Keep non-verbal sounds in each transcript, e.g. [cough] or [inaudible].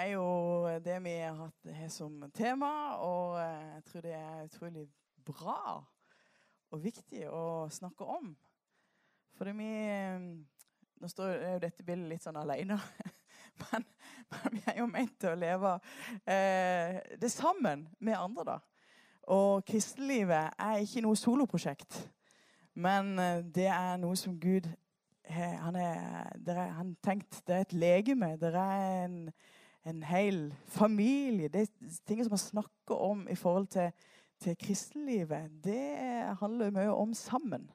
Det er jo det vi har hatt her som tema, og eh, jeg tror det er utrolig bra og viktig å snakke om. Fordi vi Nå står jo dette bildet litt sånn alene, [laughs] men, men, vi er jo ment til å leve eh, det sammen med andre, da. Og kristenlivet er ikke noe soloprosjekt, men eh, det er noe som Gud han er, det er, tenkt, det er et legeme. Det er en, en hel familie. Er ting som man snakker om i forhold til, til kristenlivet. Det handler mye om sammen.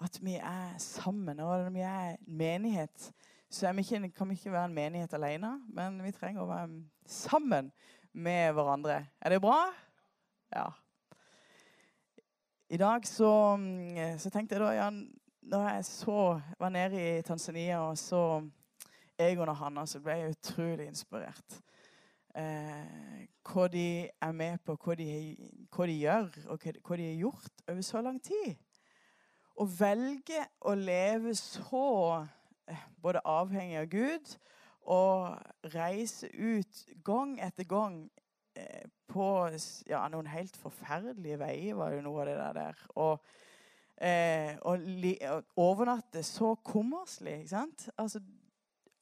At vi er sammen. Og når vi er en menighet, så vi ikke, kan vi ikke være en menighet alene. Men vi trenger å være sammen med hverandre. Er det bra? Ja. I dag så, så tenkte jeg da Jan, når jeg så var nede i Tanzania og så Egon og Hanna, så ble jeg utrolig inspirert. Eh, hva de er med på, hva de, hva de gjør, og hva de har gjort over så lang tid. Å velge å leve så eh, både avhengig av Gud og reise ut gang etter gang eh, på ja, noen helt forferdelige veier, var jo noe av det der. Og eh, og, li, overnatte så kummerslig. ikke sant? Altså,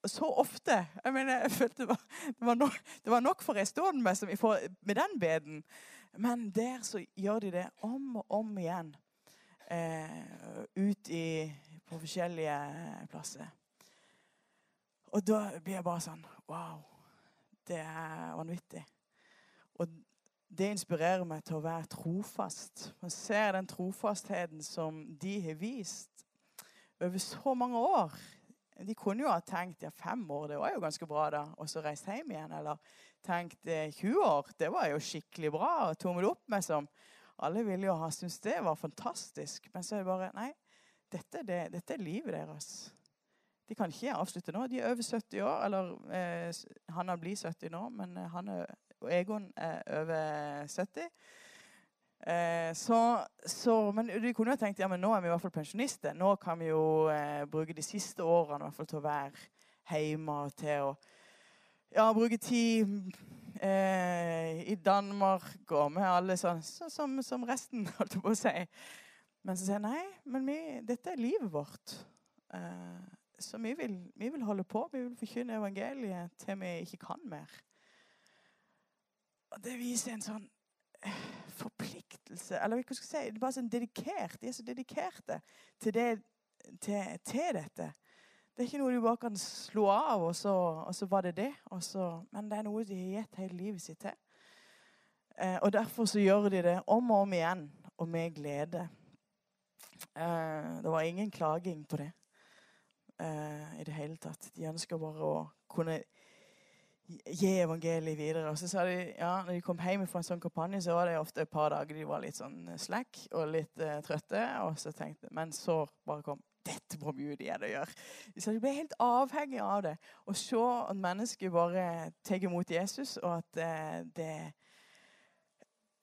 så ofte. Jeg mener, jeg følte det var, det var, nok, det var nok for jeg stund med, med, den beden. Men der så gjør de det om og om igjen. Eh, ut i, på forskjellige plasser. Og da blir jeg bare sånn Wow. Det er vanvittig. Og det inspirerer meg til å være trofast. Man ser den trofastheten som de har vist over så mange år. De kunne jo ha tenkt ja, fem år, det var jo ganske bra, da, og så reist hjem igjen. Eller tenkt 20 år, det var jo skikkelig bra, og tommel opp med som Alle ville jo ha syntes det var fantastisk. Men så er det bare Nei, dette, det, dette er livet deres. De kan ikke avslutte nå. De er over 70 år. Eller eh, har blitt 70 nå, men eh, han og Egon er over 70. Eh, så, så, men du kunne jo tenkt ja, men nå er vi i hvert fall pensjonister. Nå kan vi jo eh, bruke de siste årene i hvert fall til å være hjemme og til å ja, bruke tid eh, i Danmark og med alle sånn så, som, som, resten, [laughs] holdt jeg på å si. Men så sier jeg nei, men vi, dette er livet vårt. Eh, så vi vil, vi vil holde på. Vi vil forkynne evangeliet til vi ikke kan mer. Og det viser en sånn eh, forpliktelse Eller hva skal jeg si, bare sånn dedikert. De er så dedikerte til, det, til, til dette. Det er ikke noe du bare kan slå av, og så, og så var det det. Så, men det er noe de har gitt hele livet sitt til. Eh, og derfor så gjør de det om og om igjen, og med glede. Eh, det var ingen klaging på det eh, i det hele tatt. De ønsker bare å kunne gi evangeliet videre. Og så sa de, ja, når de kom hjem fra en sånn kampanje, så var det ofte et par dager de var litt sånn slack og litt uh, trøtte. og så tenkte, Men så bare kom dette må Gud det å gjøre. Så de ble helt avhengige av det. Å se at mennesker bare tar imot Jesus, og at uh, det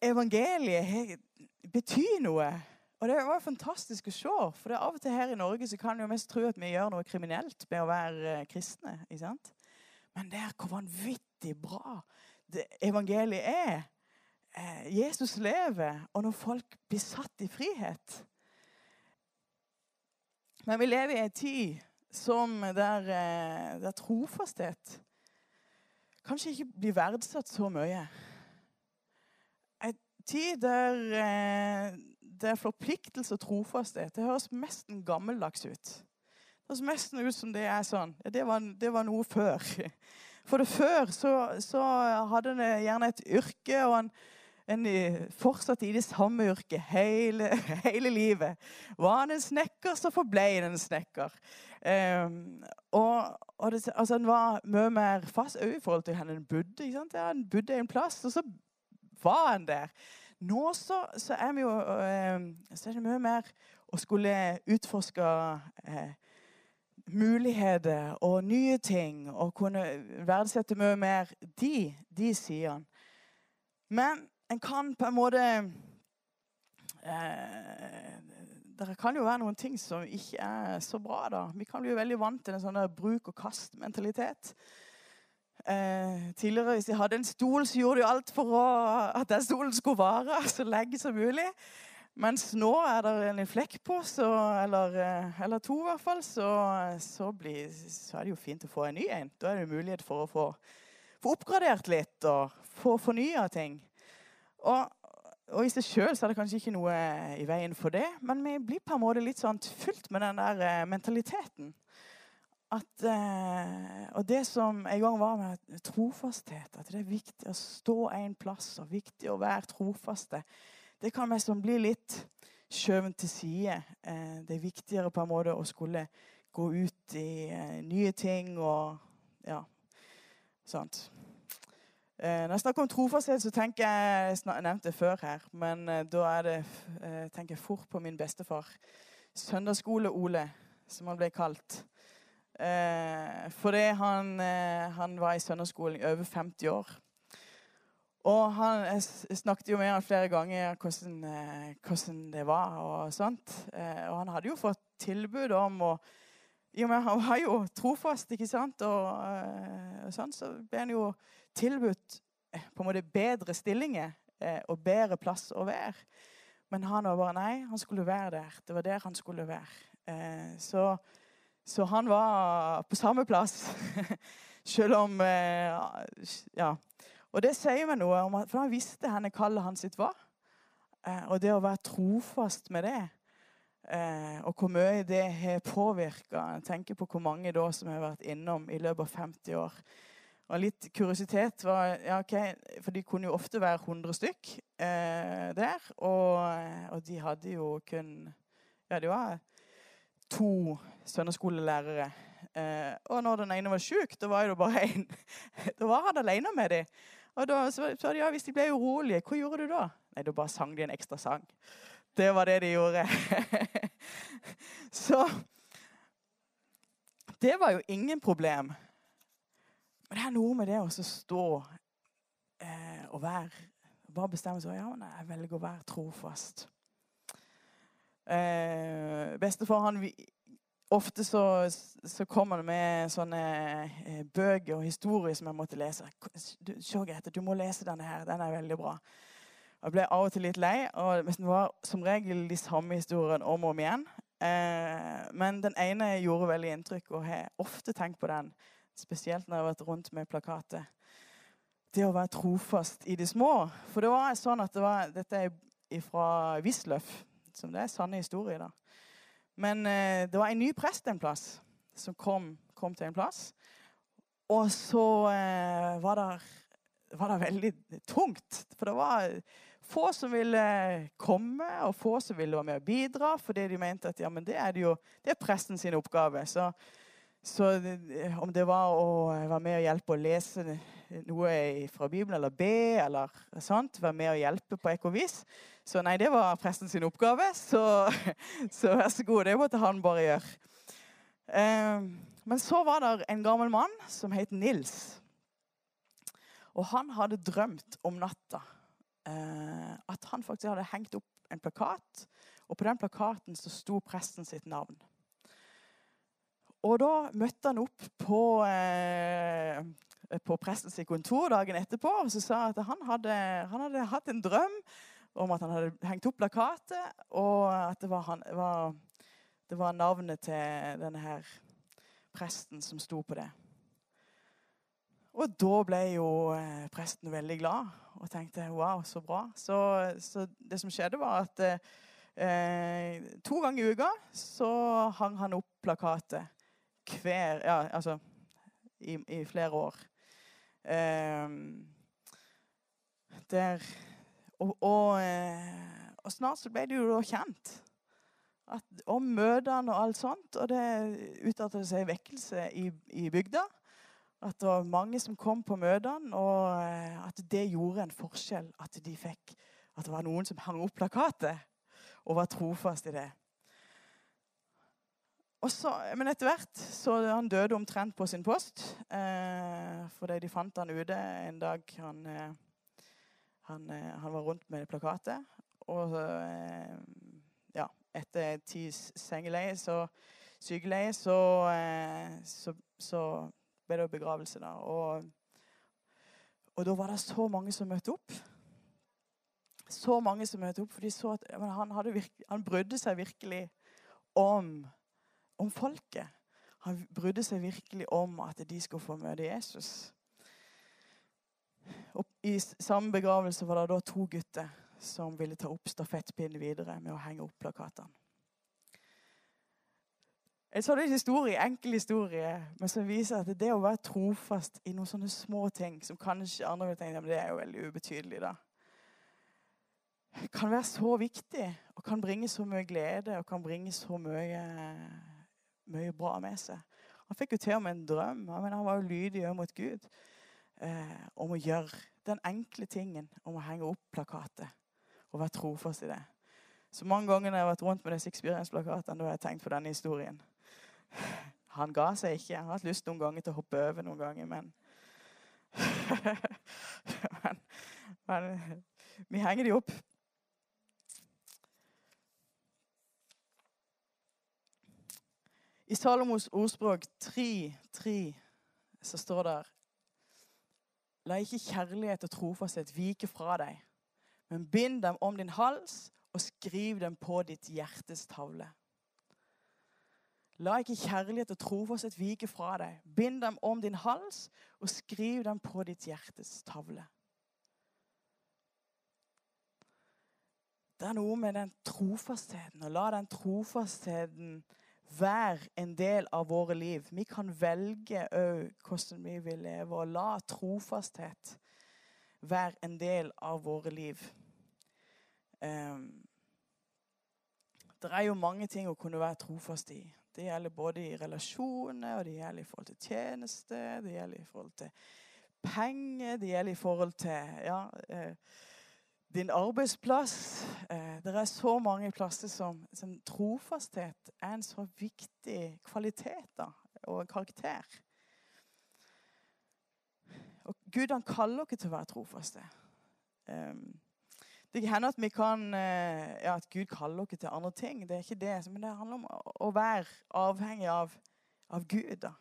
Evangeliet betyr noe. Og det var fantastisk å se. For det er av og til her i Norge så kan jo mest tro at vi gjør noe kriminelt med å være uh, kristne. ikke sant? Men det er hvor vanvittig bra evangeliet er. Eh, Jesus lever, og når folk blir satt i frihet Men vi lever i en tid som der, eh, der trofasthet kanskje ikke blir verdsatt så mye. En tid der, eh, der forpliktelse og trofasthet det høres mest gammeldags ut. Det høres nesten ut som det er sånn. Det var, det var noe før. For det før så, så hadde en gjerne et yrke, og en, en fortsatte i det samme yrket hele, [laughs] hele livet. Var han en snekker, så forble han en snekker. Um, og, og det, altså, han var mye mer fast òg i forhold til hvor han bodde. Ikke sant? Ja, han bodde en plass, og så var han der. Nå så, så er vi jo um, så er det mye mer å skulle utforske uh, muligheter og nye ting og kunne verdsette mye mer de, de sidene. Men en kan på en måte eh, det kan jo være noen ting som ikke er så bra. da. Vi kan bli veldig vant til en sånn bruk-og-kast-mentalitet. Eh, tidligere, Hvis jeg hadde en stol, så gjorde de alt for å, at den stolen skulle vare så lenge som mulig. Mens nå er det en flekk på, så, eller, eh, eller, to i hvert fall, så, så, blir, så, er det jo fint å få en ny en. Da er det mulighet for å få, få oppgradert litt og få fornya ting. Og og i seg sjøl er det kanskje ikke noe i veien for det, men vi blir på en måte litt sånn fylt med den der eh, mentaliteten. At, eh, og det som en gang var med trofasthet, at det er viktig å stå en plass og viktig å være trofaste, det kan liksom bli litt skjøvet til side. Eh, det er viktigere på en måte å skulle gå ut i eh, nye ting og ja, sånt. Eh, når jeg snakker om trofasthet, så tenker jeg Jeg nevnte det før her, men da er det, jeg tenker jeg fort på min bestefar. Søndagsskole-Ole, som han ble kalt. fordi han, han var i søndagsskolen i over 50 år. Og han, jeg snakket jo med han flere ganger hvordan, hvordan det var. og sånt. Og han hadde jo fått tilbud om å i og med Han var jo trofast, ikke sant? Og, og sånn, så ble han jo tilbudt eh, på en måte bedre stillinger eh, og bedre plass å være. Men han var bare nei, han skulle være der. Det var der han skulle være. Eh, så, så han var på samme plass. [laughs] Selv om Ja. Og det sier meg noe om For han visste henne kallet hans sitt var. Og det å være trofast med det, og hvor mye det har påvirka Tenker på hvor mange da som har vært innom i løpet av 50 år og litt kuriositet var ja, ok, For de kunne jo ofte være 100 stykk eh, der. Og, og, de hadde jo kun Ja, de var to søndagsskolelærere. Eh, og når den ene var sjuk, da var det bare én. [laughs] Da var han alene med dem. Og da sa de ja, hvis de ble urolige, hva gjorde du da? Nei, da bare sang de en ekstra sang. Det var det de gjorde. [laughs] Så det var jo ingen problem. Men det er noe med det å stå eh, og være Bare bestemme seg ja, jeg velger å være trofast. Eh, bestefar han Ofte så, så kommer det med sånne eh, bøker og historier som jeg måtte lese. Du, Grete, du må lese denne her. Den er veldig bra. Jeg ble av og til litt lei, og det var som regel de samme historiene om og om igjen. Eh, men den ene gjorde veldig inntrykk, og har ofte tenkt på den. Spesielt når jeg har vært rundt med plakater. Det å være trofast i det små. For det var sånn at det var, Dette er fra Wisløff, som det er sanne historier. da. Men eh, det var en ny prest en plass som kom, kom til en plass. Og så eh, var, det, var det veldig tungt. For det var få som ville komme, og få som ville være med og bidra. Fordi de mente at ja, men det er, det jo, det er presten sin oppgave. Så så om det var å være med og hjelpe å lese noe fra Bibelen, eller be, eller sånt, være med og hjelpe på ekkovis. Så nei, det var presten sin oppgave. Så, [laughs] så vær så god, det måtte han bare gjøre. Eh, men så var det en gammel mann som het Nils. Og han hadde drømt om natta eh, at han faktisk hadde hengt opp en plakat. Og på den plakaten så sto presten sitt navn. Og da møtte han opp på, eh, på prestens kontor dagen etterpå og så sa at han hadde, han hadde, hatt en drøm om at han hadde hengt opp plakater, og at det var, han, var, det var navnet til denne her presten som sto på det. Og da ble jo eh, presten veldig glad og tenkte wow, så bra. Så, så det som skjedde, var at eh, to ganger i uka så hang han opp plakater hver Ja, altså i, i flere år. Eh, der og, og, eh, og, snart så ble det jo da kjent at, om møtene og alt sånt. Og det utartet seg vekkelse i, i, bygda. At det var mange som kom på møtene, og eh, at det gjorde en forskjell. At de fikk At det var noen som hang opp plakater og var trofast i det. Så, men etter hvert så han døde omtrent på sin post. Eh, fordi de fant han ute en dag han, eh, han, eh, han var rundt med plakatet. Og eh, ja, etter tids sengeleie, så sykeleie, så, eh, så, så ble det begravelse. da. Og, og da var det så mange som møtte opp. Så mange som møtte opp, for de så at han, virke, han, brydde seg virkelig om, om folket. Han brydde seg virkelig om at de skulle få møte Jesus. Og I samme begravelse var det da to gutter som ville ta opp stafettpinnen videre med å henge opp plakatene. En sånn historie, enkel historie, men som viser at det å være trofast i noen sånne små ting som kanskje andre vil tenke det er jo veldig ubetydelig, da, kan være så viktig og kan bringe så mye glede og kan bringe så mye, mye bra med seg. Han fikk jo til og med en drøm. Mener, Han var jo lydig mot Gud eh, om å gjøre den enkle tingen om å henge opp plakater og være trofast i det. Så mange ganger når jeg har vært rundt med disse Experience-plakatene, da har jeg tenkt på denne historien. Han ga seg ikke. Han har hatt lyst noen ganger til å hoppe over noen ganger, men [laughs] men, men vi henger de opp. I Salomos ordspråk 3.3 så står det La ikke kjærlighet og trofasthet vike fra deg, men bind dem om din hals og skriv dem på ditt hjertes tavle. La ikke kjærlighet og trofasthet vike fra deg. Bind dem om din hals og skriv dem på ditt hjertes tavle. Det er noe med den trofastheten, og la den trofastheten være en del av våre liv. Vi kan velge òg hvordan vi vil leve, og la trofasthet være en del av våre liv. Um, det er jo mange ting å kunne være trofast i. Det gjelder både i relasjoner, og det gjelder i forhold til tjeneste, det gjelder i forhold til penger, det gjelder i forhold til ja, eh, din arbeidsplass. Eh, det er så mange plasser som, som, trofasthet er en så viktig kvalitet da, og karakter. Og Gud han kaller dere til å være trofaste. Um, det kan hende at kan eh, ja, at Gud kaller dere til andre ting. Det er ikke det. Men det handler om å være avhengig av, av Gud. da.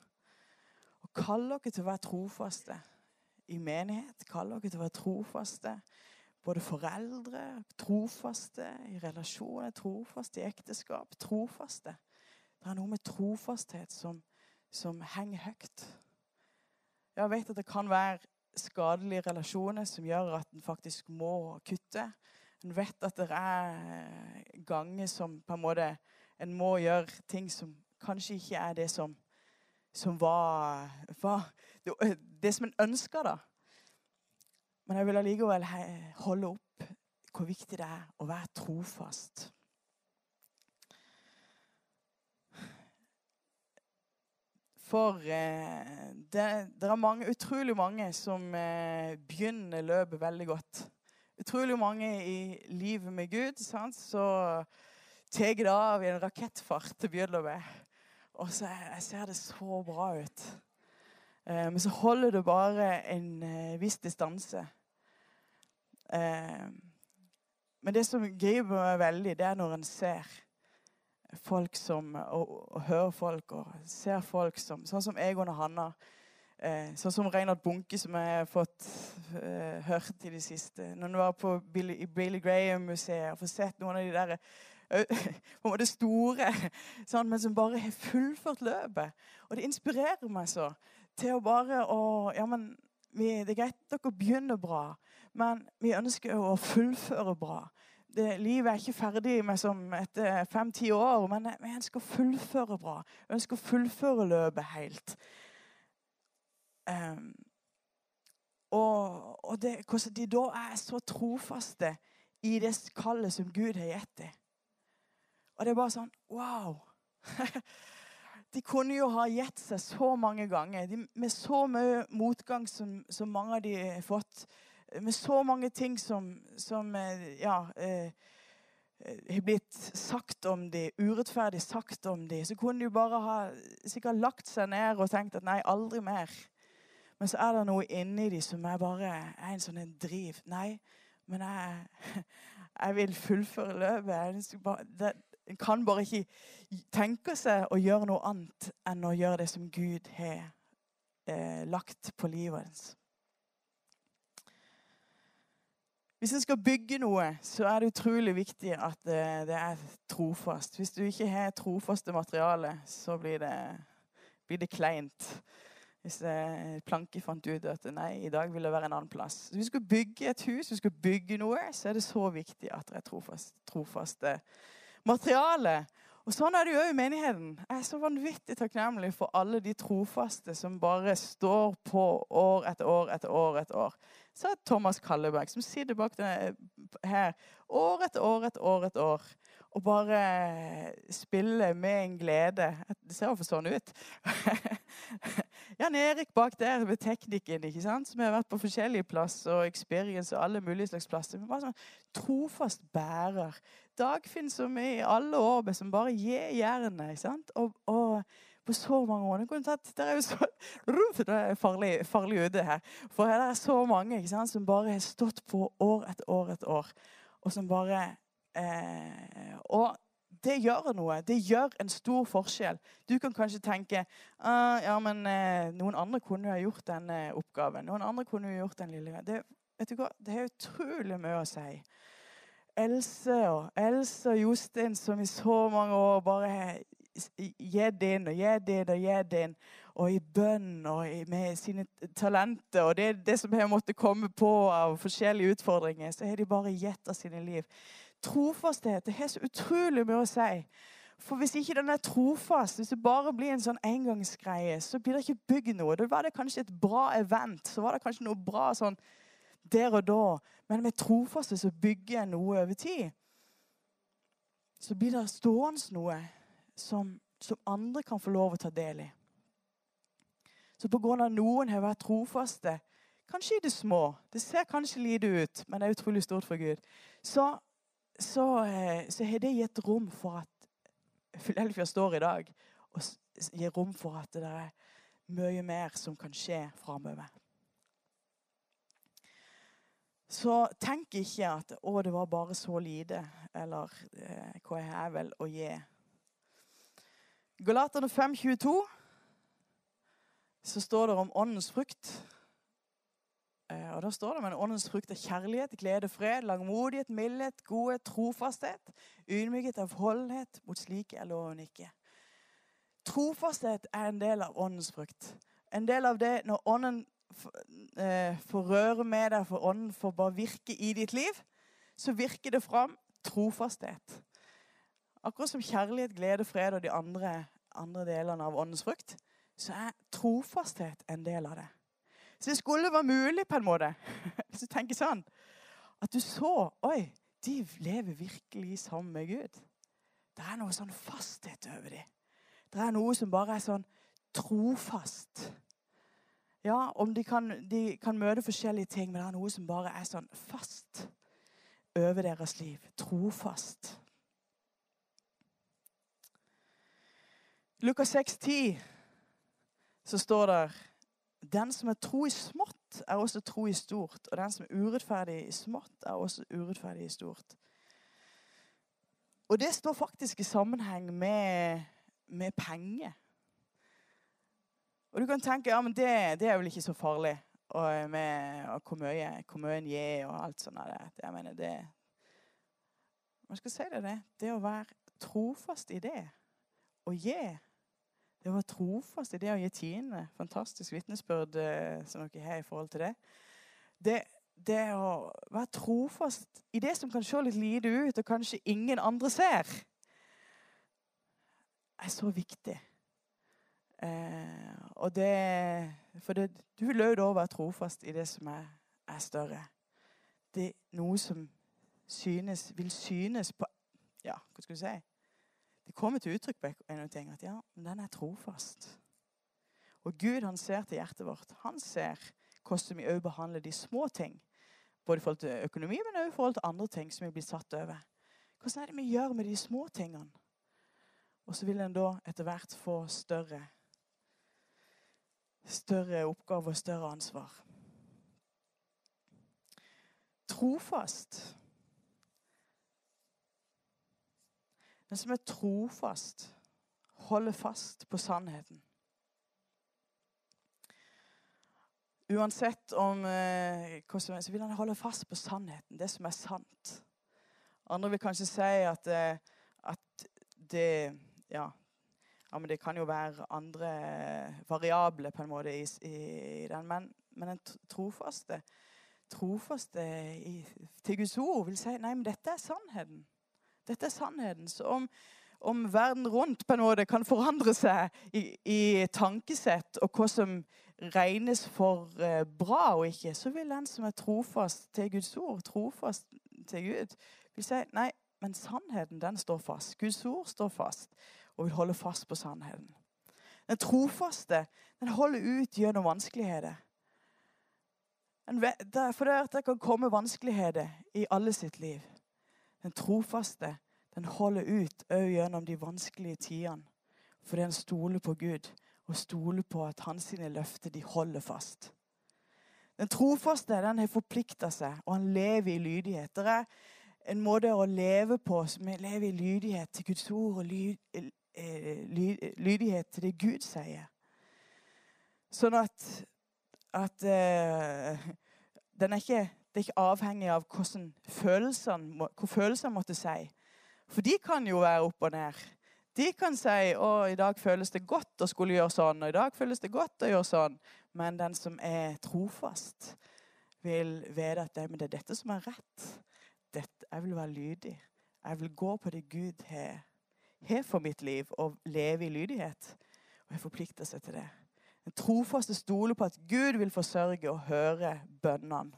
Og kaller dere til å være trofaste i menighet. Kaller dere til å være trofaste. Både foreldre, trofaste i relasjoner, trofaste i ekteskap. Trofaste. Det er noe med trofasthet som, som henger høyt. Jeg vet at det kan være skadelige relasjoner som gjør at en faktisk må kutte. En vet at det er ganger som på en måte en må gjøre ting som kanskje ikke er det som, som var, var det, det, som en ønska, da. Men jeg vil allikevel holde opp hvor viktig det er å være trofast. For eh, det, det, er mange, utrolig mange som eh, begynner løpet veldig godt. Utrolig mange i livet med Gud. Sant? Så tar det av i en rakettfart til begynnelsen. Og så jeg ser det så bra ut. Eh, men så holder det bare en eh, viss distanse. Eh, men det som griper meg veldig, det er når en ser folk som og, og hører folk og ser folk som Sånn som Egon og Hanna. Sånn som Reinhard Bunke, som jeg har fått hørt i det siste. Når du var på Billy, Billy Graham-museet og får sett noen av de der [laughs] på en måte store, [laughs] sånn, men som bare har fullført løpet. Og det inspirerer meg så til å bare å Ja, men vi, det er greit at dere begynner bra, men vi ønsker å fullføre bra det, livet er ikke ferdig med som etter fem-ti år, men vi ønsker å fullføre bra. Vi ønsker å fullføre løpet helt. Um, og, og det, hvordan de da er så trofaste i det kallet som Gud har gitt dem. Og det er bare sånn Wow! [laughs] De kunne jo ha gitt seg så mange ganger. De, med så mye motgang som, som mange av de har fått med så mange ting som, som eh, ja, eh, har blitt sagt om de, urettferdig sagt om de, så kunne de bare ha sikkert lagt seg ned og tenkt at nei, aldri mer. Men så er det noe inni de som er bare er en sånn en driv. Nei, men jeg, [laughs] jeg vil fullføre løpet. Det, En kan bare ikke tenke seg å gjøre noe annet enn å gjøre det som Gud har eh, lagt på livet hans. Hvis en skal bygge noe, så er det utrolig viktig at det, det er trofast. Hvis du ikke har trofaste materiale, så blir det, blir det kleint. Hvis eh, Planke fant ut at nei, i dag vil det være en annen plass. Hvis du skal bygge et hus, hvis du skal bygge noe, så er det så viktig at det er trofast, trofaste materiale. Og Sånn er det jo òg i menigheten. Jeg er så vanvittig takknemlig for alle de trofaste som bare står på år etter år etter år. etter år. Så er Thomas Kalleberg, som sitter bak denne her år etter år etter år. etter år. Og bare spille med en glede. Det ser iallfall sånn ut. [laughs] Jan Erik bak der med teknikken, ikke sant? som har vært på forskjellige plasser og experience og alle mulige slags plasser. Men bare sånn trofast bærer. Dagfinn som i alle år som bare gir jernet. ikke sant? Og, og, på så mange år. Det er jo så det er farlig, farlig ute her. For det er så mange ikke sant, som bare har stått på år etter år etter år. Og som bare eh, Og det gjør noe. Det gjør en stor forskjell. Du kan kanskje tenke ah, ja, men eh, noen andre kunne ha gjort den eh, oppgaven. Noen andre kunne jo gjort den lille det, vet du hva? det er utrolig mye å si. Else og Else og Jostein som i så mange år bare gitt inn og gitt inn og gitt inn. Og i bønn og i, med sine talenter og det, det som har måttet komme på av forskjellige utfordringer, så har de bare gitt av sine liv trofasthet det har så utrolig mye å si. For hvis ikke den er trofast, hvis det bare blir en sånn engangsgreie, så blir det ikke bygd noe. Da var det kanskje et bra event, så var det kanskje noe bra sånn der og da. Men med trofaste så bygger en noe over tid. Så blir det stående noe som, som andre kan få lov å ta del i. Så på grunn av noen har vært trofaste, kanskje i det små Det ser kanskje lite ut, men det er utrolig stort for Gud. Så så, eh, så har det gitt rom for at Philadelphia står i dag, og gir rom for at det er mye mer som kan skje framover. Så tenk ikke at 'å, det var bare så lite', eller eh, 'hva jeg har vel å gi'. Galaterne 5.22 så står det om åndens frukt. Eh, og Da står det men åndens frukt er kjærlighet, glede, fred, langmodighet, mildhet, godhet, trofasthet, ydmykhet, avholdenhet. Mot slike er loven ikke. Trofasthet er en del av åndens frukt. En del av det når ånden eh, får røre med deg, for ånden får bare virke i ditt liv, så virker det fram trofasthet. Akkurat som kjærlighet, glede, fred og de andre, andre delene av åndens frukt, så er trofasthet en del av det. Så det skulle være mulig, på en måte, [laughs] hvis du tenker sånn, at du så Oi, de lever virkelig sammen med Gud. Det er noe sånn fasthet over dem. Det er noe som bare er sånn trofast. Ja, om de kan, de kan møte forskjellige ting, men det er noe som bare er sånn fast over deres liv. Trofast. Lukas 6, 10, så står det den som er tro i smått, er også tro i stort. Og den som er urettferdig i smått, er også urettferdig i stort. Og det står faktisk i sammenheng med, med penger. Og du kan tenke ja, men det, det er vel ikke så farlig og med og hvor mye, hvor gir og alt sånt. Det, jeg mener, det Man skal si det. Det å være trofast i det, å gi det å være trofast i det å gi tiende. Fantastisk vitnesbyrd eh, som dere har i forhold til det. det. det. å være trofast i det som kan se litt lite ut, og kanskje ingen andre ser, er så viktig. Eh, og det For det, du vil også å være trofast i det som er, er større. Det er noe som synes, vil synes på Ja, hva skal du si? Det kommer til uttrykk på en ting at ja, men den er trofast. Og Gud han ser til hjertet vårt. Han ser hvordan vi òg behandler de små ting. Både i forhold til økonomi, men òg i forhold til andre ting som vi blir satt over. Hvordan er det vi gjør med de små tingene? Og så vil en da etter hvert få større større oppgave og større ansvar. Trofast men som er trofast, holder fast på sannheten. Uansett om eh, hva som så vil han holde fast på sannheten, det som er sant. Andre vil kanskje si at, eh, at det Ja, ja, men det kan jo være andre variabler på en måte i, i den. Men, men den trofaste, trofaste i, til Guds ord vil si nei, men dette er sannheten. Dette er sannheten. Så om, verden rundt på en måte kan forandre seg i, i tankesett og hva som regnes for uh, bra og ikke, så vil den som er trofast til Guds ord, trofast til Gud, vil si nei, men sannheten den står fast. Guds ord står fast og vil holde fast på sannheten. Den trofaste den holder ut gjennom vanskeligheter. For det, det kan komme vanskeligheter i alle sitt liv. Den trofaste den holder ut òg gjennom de vanskelige tidene. Fordi han stoler på Gud og stoler på at hans løfter de holder fast. Den trofaste den har forplikta seg, og han lever i lydighet. Det er en måte å leve på som lever i lydighet til Guds ord og ly, eh, ly, lydighet til det Gud sier. Sånn at, at uh, den er ikke, det er ikke avhengig av følelsene, hva følelsene måtte si. For de kan jo være opp og ned. De kan si å, i dag føles det godt å skulle gjøre sånn, og i dag føles det godt å gjøre sånn. Men den som er trofast, vil vite at det, det er dette som er rett. Dette, jeg vil være lydig. Jeg vil gå på det Gud har for mitt liv, og leve i lydighet. Og jeg forplikter seg til det. Den trofaste stoler på at Gud vil forsørge og høre bønnene.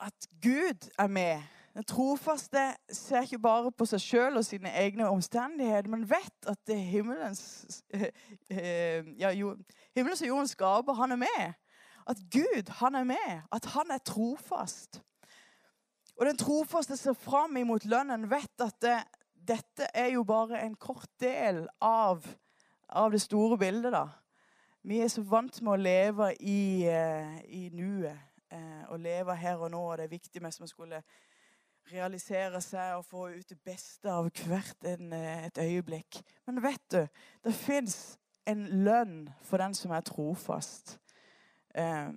At Gud er med den trofaste ser ikke bare på seg sjøl og sine egne omstendigheter, men vet at det himmelens, eh, ja, himmelens og jordens skaper, han er med. At Gud, han er med. At han er trofast. Og den trofaste ser fram imot lønnen, vet at det, dette er jo bare en kort del av, av det store bildet. da. Vi er så vant med å leve i, uh, i nuet. Uh, og leve her og nå. og Det er viktig med som skulle realisere seg og få ut det beste av hvert en, eh, et øyeblikk. Men vet du, det fins en lønn for den som er trofast. Eh,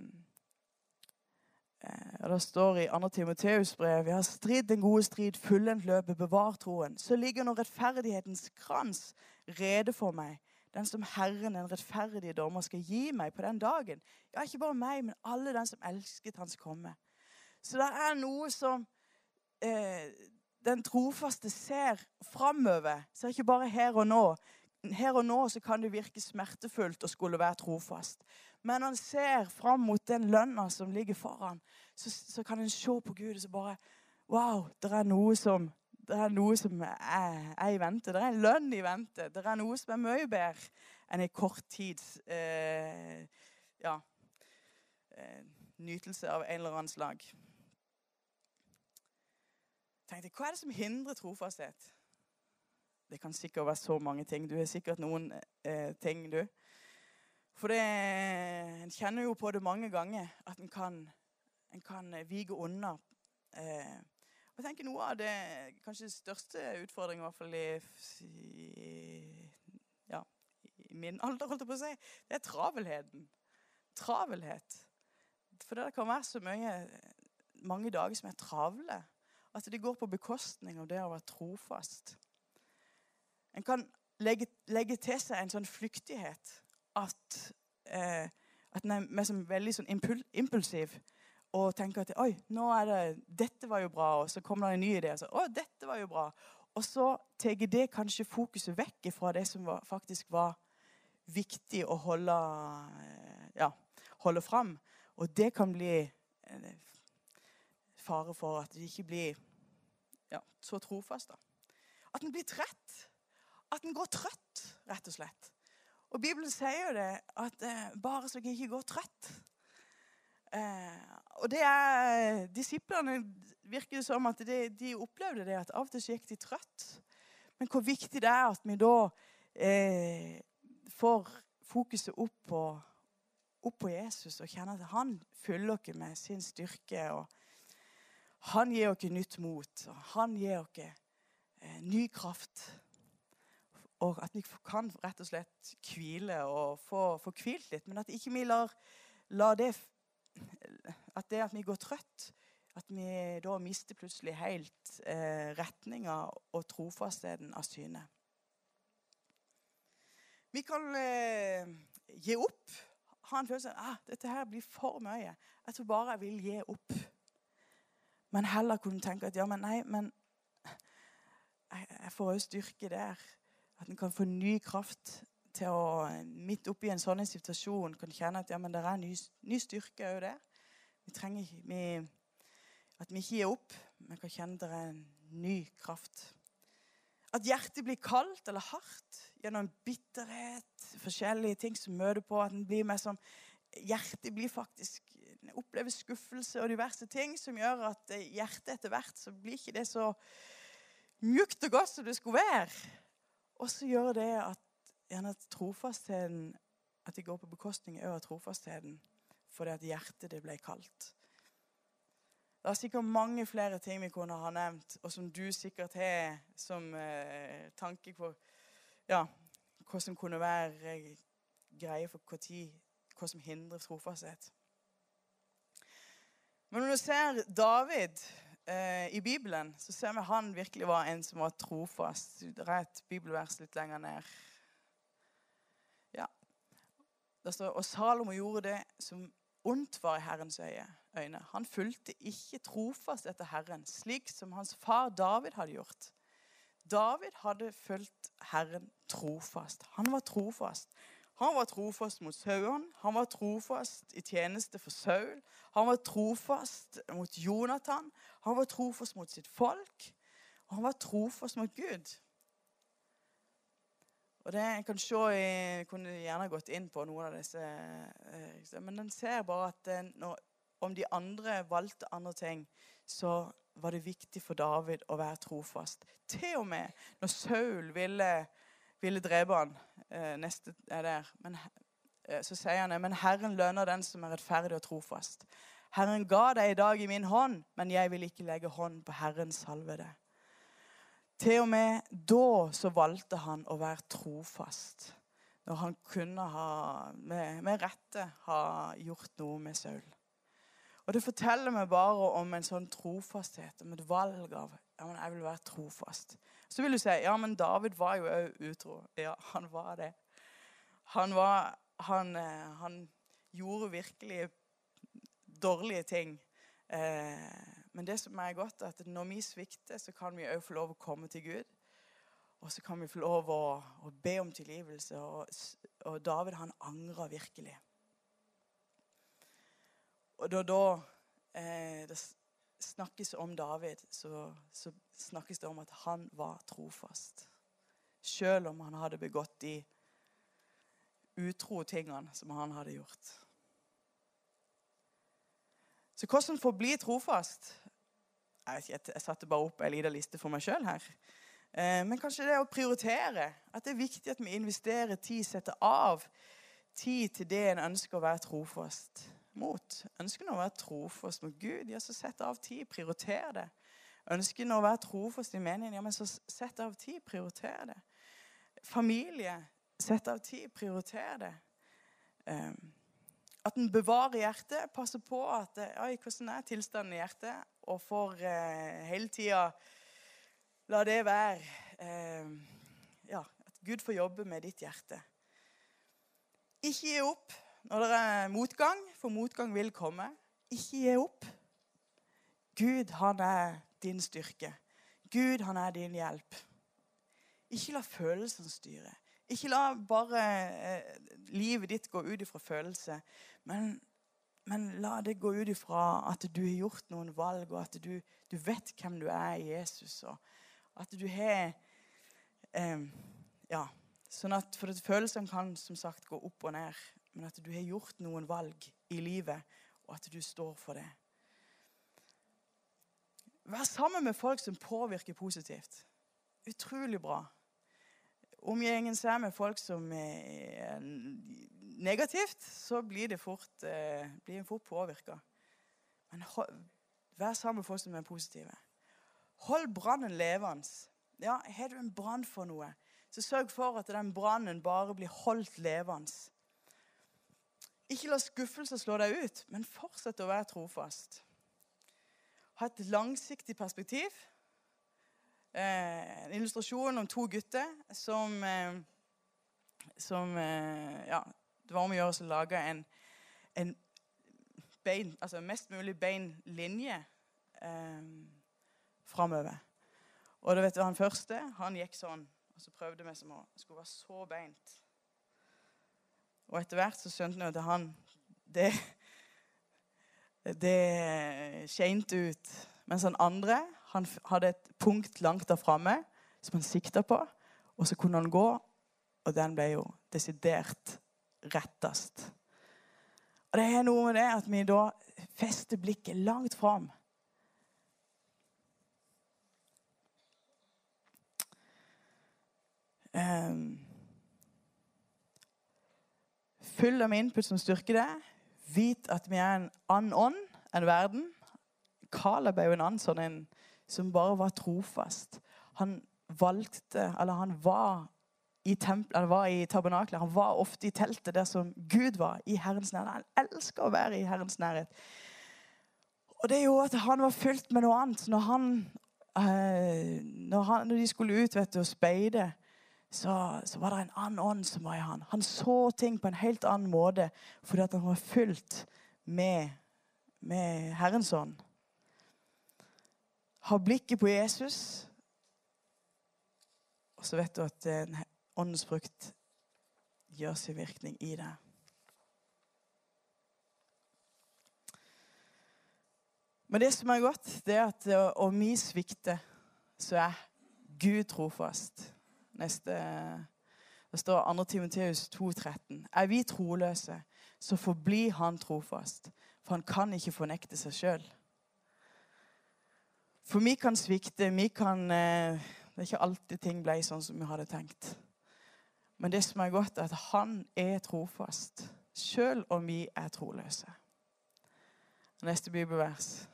og Det står i 2. Timoteus brev Vi har stridd den gode strid, fullendt løpet, bevar troen. Så ligger nå rettferdighetens krans rede for meg, den som Herren, den rettferdige dommer, skal gi meg på den dagen. Ja, ikke bare meg, men alle den som elsket Hans komme. Så det er noe som eh, den trofaste ser framover. Ser ikke bare her og nå. Her og nå så kan det virke smertefullt å skulle være trofast. Men en ser fram mot den lønna som ligger foran, så, så kan en se på Gud og så bare Wow, det er noe som det er noe som er, er, i vente. Det er en lønn i vente. Det er noe som er mye bedre enn en kort tids eh, ja, eh, nytelse av en eller annen slag tenkte hva er det som hindrer trofasthet? Det kan sikkert være så mange ting. Du har sikkert noen eh, ting, du. For det, en kjenner jo på det mange ganger, at en kan, en kan vige unna. Eh, jeg tenker Noe av det kanskje største utfordringen, i hvert fall i, ja, i min alder, holdt jeg på å si, det er travelheten. Travelhet. For det kan være så mye, mange dager som er travle. At det går på bekostning av det å være trofast. En kan legge, legge til seg en sånn flyktighet at, eh, at en er veldig sånn impul, impulsiv og tenker at oi, nå er det, dette var jo bra, og så kommer det en ny idé. Og så, å, dette var jo bra. Og så tar det kanskje fokuset vekk fra det som var, faktisk var viktig å holde, eh, ja, holde fram. Og det kan bli fare for at vi ikke blir ja, så trofast. da. At en blir trett. At en går trøtt, rett og slett. Og Bibelen sier jo det, at eh, bare så jeg ikke går trøtt. Eh, og det er Disiplene virker det som at de, de, opplevde det, at av og til så gikk de trøtt. Men hvor viktig det er at vi da eh, får fokuset opp på, opp på Jesus og kjenner at han fyller oss med sin styrke. og han gir oss nytt mot. og Han gir oss eh, ny kraft. Og at vi kan rett og slett hvile og få, hvilt litt. Men at ikke vi lar, lar det At det at vi går trøtt, at vi da mister plutselig helt eh, retninga og trofastheten av syne. Vi kan eh, gi opp. Ha en følelse av ah, dette her blir for mye. Jeg tror bare jeg vil gi opp. Men heller kunne tenke at ja, men nei, men jeg, jeg får òg styrke der. At en kan få ny kraft til å Midt oppi en sånn situasjon kan kjenne at ja, men det er ny, ny styrke òg der. Vi trenger vi, At vi ikke gir opp, men kan kjenne det er en ny kraft. At hjertet blir kaldt eller hardt gjennom bitterhet, forskjellige ting som møter på. At en blir som Hjertet blir faktisk opplever skuffelse og diverse ting som gjør at hjertet etter hvert så blir ikke det så mjukt og godt som det skulle være. Og så gjør det at gjerne trofastheten At det går på bekostning av trofastheten fordi at hjertet det ble kaldt. Det er sikkert mange flere ting vi kunne ha nevnt, og som du sikkert har som eh, tanke på ja, hva som kunne være eh, greie for hva, tid, hva som hindrer trofasthet. Men når du ser David eh, i Bibelen, så ser vi han virkelig var en som var trofast. Et bibelvers litt lenger ned. Det står, Og Salomo gjorde det som ondt var i Herrens øyne. Han fulgte ikke trofast etter Herren, slik som hans far David hadde gjort. David hadde fulgt Herren trofast. Han var trofast. Han var trofast mot sauene, han var trofast i tjeneste for Saul. Han var trofast mot Jonathan, han var trofast mot sitt folk. Og han var trofast mot Gud. Og det jeg kan se, Jeg kunne gjerne gått inn på noen av disse, eh, men en ser bare at eh, når, om de andre valgte andre ting, så var det viktig for David å være trofast. Til og med når Saul ville ville drepe han. Eh, neste er der. Men, så sier han men Herren lønner den som er rettferdig og trofast. Herren ga deg i dag i min hånd, men jeg vil ikke legge hånd på Herrens salvede. Til og med da så valgte han å være trofast. Når han kunne ha, med, med rette ha gjort noe med Saul. Og Det forteller meg bare om en sånn trofasthet, om et valg av ja, men jeg vil være trofast. Så vil du si ja, men David var jo òg utro. Ja, han var det. Han, var, han, eh, han gjorde virkelig dårlige ting. Eh, men det som er godt, er at når vi svikter, så kan vi òg få lov å komme til Gud. Og så kan vi få lov å, å be om tilgivelse. Og, og David, han angrer virkelig. Og da, da eh, det, snakkes om David, så, så, snakkes det om at han var trofast. Selv om han hadde begått de utro tingene som han hadde gjort. Så hvordan forbli bli trofast? Jeg, jeg satte bare opp en liten liste for meg sjøl her. Eh, men kanskje det å prioritere. At det er viktig at vi investerer tid, setter av tid til det en ønsker å være trofast mot. Ønsker en å være trofast mot Gud, ja, så sett av tid. Prioriter det. Ønsker en å være trofast i meningen, ja, men så sett av tid. Prioriter det. Familie. Sett av tid. Prioriter det. Um, at en bevarer hjertet, passer på at oi, hvordan er tilstanden i hjertet, og får eh, hele tida la det være eh, Ja, at Gud får jobbe med ditt hjerte. Ikke gi opp når det er motgang, for motgang vil komme. Ikke gi opp. Gud, han er din styrke. Gud, han er din hjelp. Ikke la følelsene styre. Ikke la bare eh, livet ditt gå ut ifra følelse, men, men, la det gå ut ifra at du har gjort noen valg, og at du, du vet hvem du er i Jesus. og At du har eh, Ja. Sånn at For følelsene kan som sagt gå opp og ned men at du har gjort noen valg i livet, og at du står for det. Vær sammen med folk som påvirker positivt. Utrolig bra. Omgjengen seg med folk som er negativt, så blir det fort, eh, blir fort påvirka. Men vær sammen med folk som er positive. Hold brannen levende. Ja, har du en brann for noe, så sørg for at den brannen bare blir holdt levende. Ikke la skuffelser slå deg ut, men fortsett å være trofast. Ha et langsiktig perspektiv. Eh, en illustrasjon om to gutter som, eh, som eh, Ja, det var om å gjøre å lage en, en bein, altså mest mulig bein linje eh, framover. Og da vet du, han første han gikk sånn, og så prøvde vi som å skulle være så beint. Og etter hvert så skjønte vi at han Det, det skjente ut. Mens han andre han hadde et punkt langt der framme som han sikta på. Og så kunne han gå, og den ble jo desidert rettest. Og det er noe med det at vi da fester blikket langt fram. Um, full av input som styrker det. Vit at vi er en annen ånd enn verden. Caleb er jo en annen sånn en som bare var trofast. Han valgte, eller han var i, tempel, han var i tabernaklet. Han var ofte i teltet der som Gud var, i Herrens nærhet. Han elsker å være i Herrens nærhet. Og det gjorde at han var fylt med noe annet. Når, han, eh, når, han, når de skulle ut vet du, og speide, så, så, var det en annen ånd som var i han. Han så ting på en helt annen måte fordi han var fylt med, med Herrens ånd. Ha blikket på Jesus, og så vet du at åndens frukt gjør sin virkning i deg. Men det som er godt, det er at om vi svikter, så er Gud trofast. Neste Det står 2. Timoteus 2,13. Er vi troløse, så forblir han trofast. For han kan ikke fornekte seg sjøl. For vi kan svikte. Vi kan eh, Det er ikke alltid ting ble sånn som vi hadde tenkt. Men det som er godt, er at han er trofast, sjøl om vi er troløse. Neste bibelvers.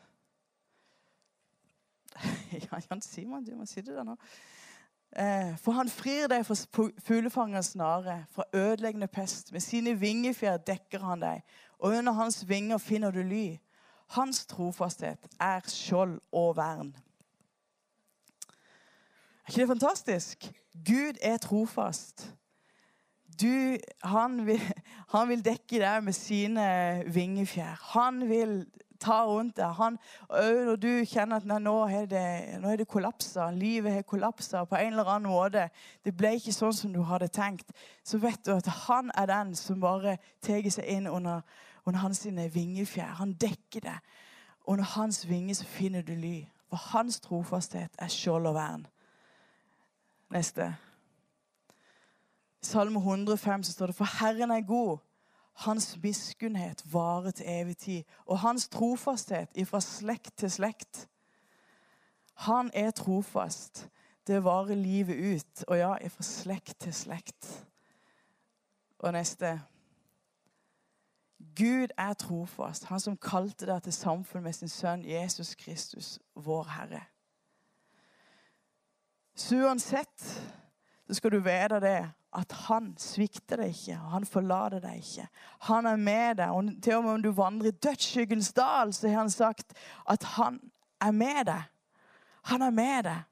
[laughs] Ja, Jan Simon, du må sitte der nå. Eh, for han frir deg fra fuglefangers snare, fra ødeleggende pest. Med sine vingefjær dekker han deg, og under hans vinger finner du ly. Hans trofasthet er skjold og vern. Er ikke det fantastisk? Gud er trofast. Du, han, vil, han vil dekke deg med sine vingefjær. Han vil ta rundt deg. Han, når du kjenner at nå er det, er det kollapsa, livet har kollapsa på en eller annen måte, det ble ikke sånn som du hadde tenkt, så vet du at han er den som bare tar seg inn under, under hans vingefjær. Han dekker det. Og Under hans vinger så finner du ly. For hans trofasthet er skjold og vern. Neste. Salme 105 så står det For Herren er god hans miskunnhet varer til evig tid, og hans trofasthet ifra slekt til slekt. Han er trofast. Det varer livet ut. Og ja, ifra slekt til slekt. Og neste. Gud er trofast, han som kalte deg til samfunn med sin sønn Jesus Kristus, vår Herre. Så uansett så skal du vite det at han svikter deg ikke, han forlater deg ikke. Han er med deg. og Til og med om du vandrer i dødsskyggens dal, så har han sagt at han er med deg. Han er med deg.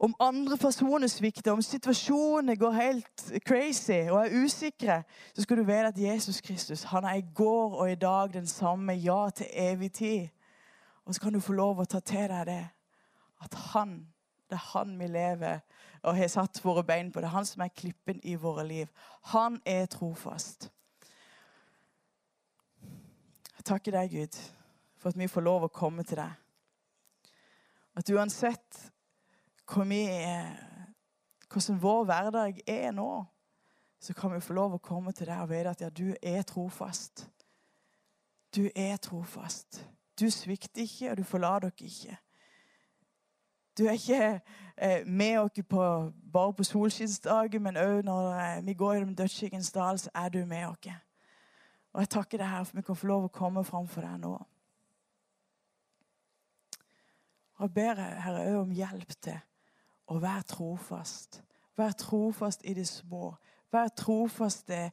Om andre personer svikter, om situasjonene går helt crazy og er usikre, så skal du vite at Jesus Kristus han er i går og i dag den samme. Ja til evig tid. Og så kan du få lov å ta til deg det. At han, det er han vi lever og har satt våre bein på. Det er han som er klippen i våre liv. Han er trofast. Jeg takker deg, Gud, for at vi får lov å komme til deg. At uansett hvor vi er, hvordan vår hverdag er nå, så kan vi få lov å komme til deg og vite at ja, du er trofast. Du er trofast. Du svikter ikke, og du forlater dere ikke. Du er ikke eh, med oss på, bare på solskinnsdagen, men òg når eh, vi går gjennom dødsskyggens dal, så er du med oss. Og jeg takker deg her for vi kan få lov å komme framfor deg nå. Og jeg ber Herre òg om hjelp til Og vær trofast. Vær trofast i det små. Vær trofast det,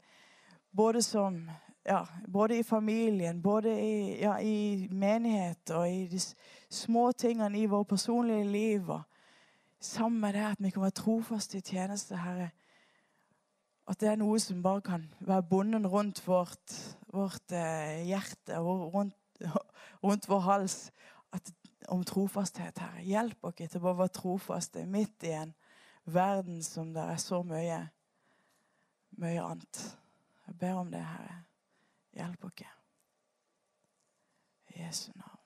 både som ja, både i familien, både i, ja, i menighet og i de små tingene i vårt personlige liv. Og sammen med det at vi kan være trofaste i tjeneste, Herre. At det er noe som bare kan være bonden rundt vårt, vårt eh, hjerte og rundt, [laughs] rundt, vår hals. Om trofasthet, Herre. Hjelp oss til å være trofaste midt i en verden som det er så mye, mye annet. Jeg ber om det, Herre. Hjelp oss. I Jesu navn.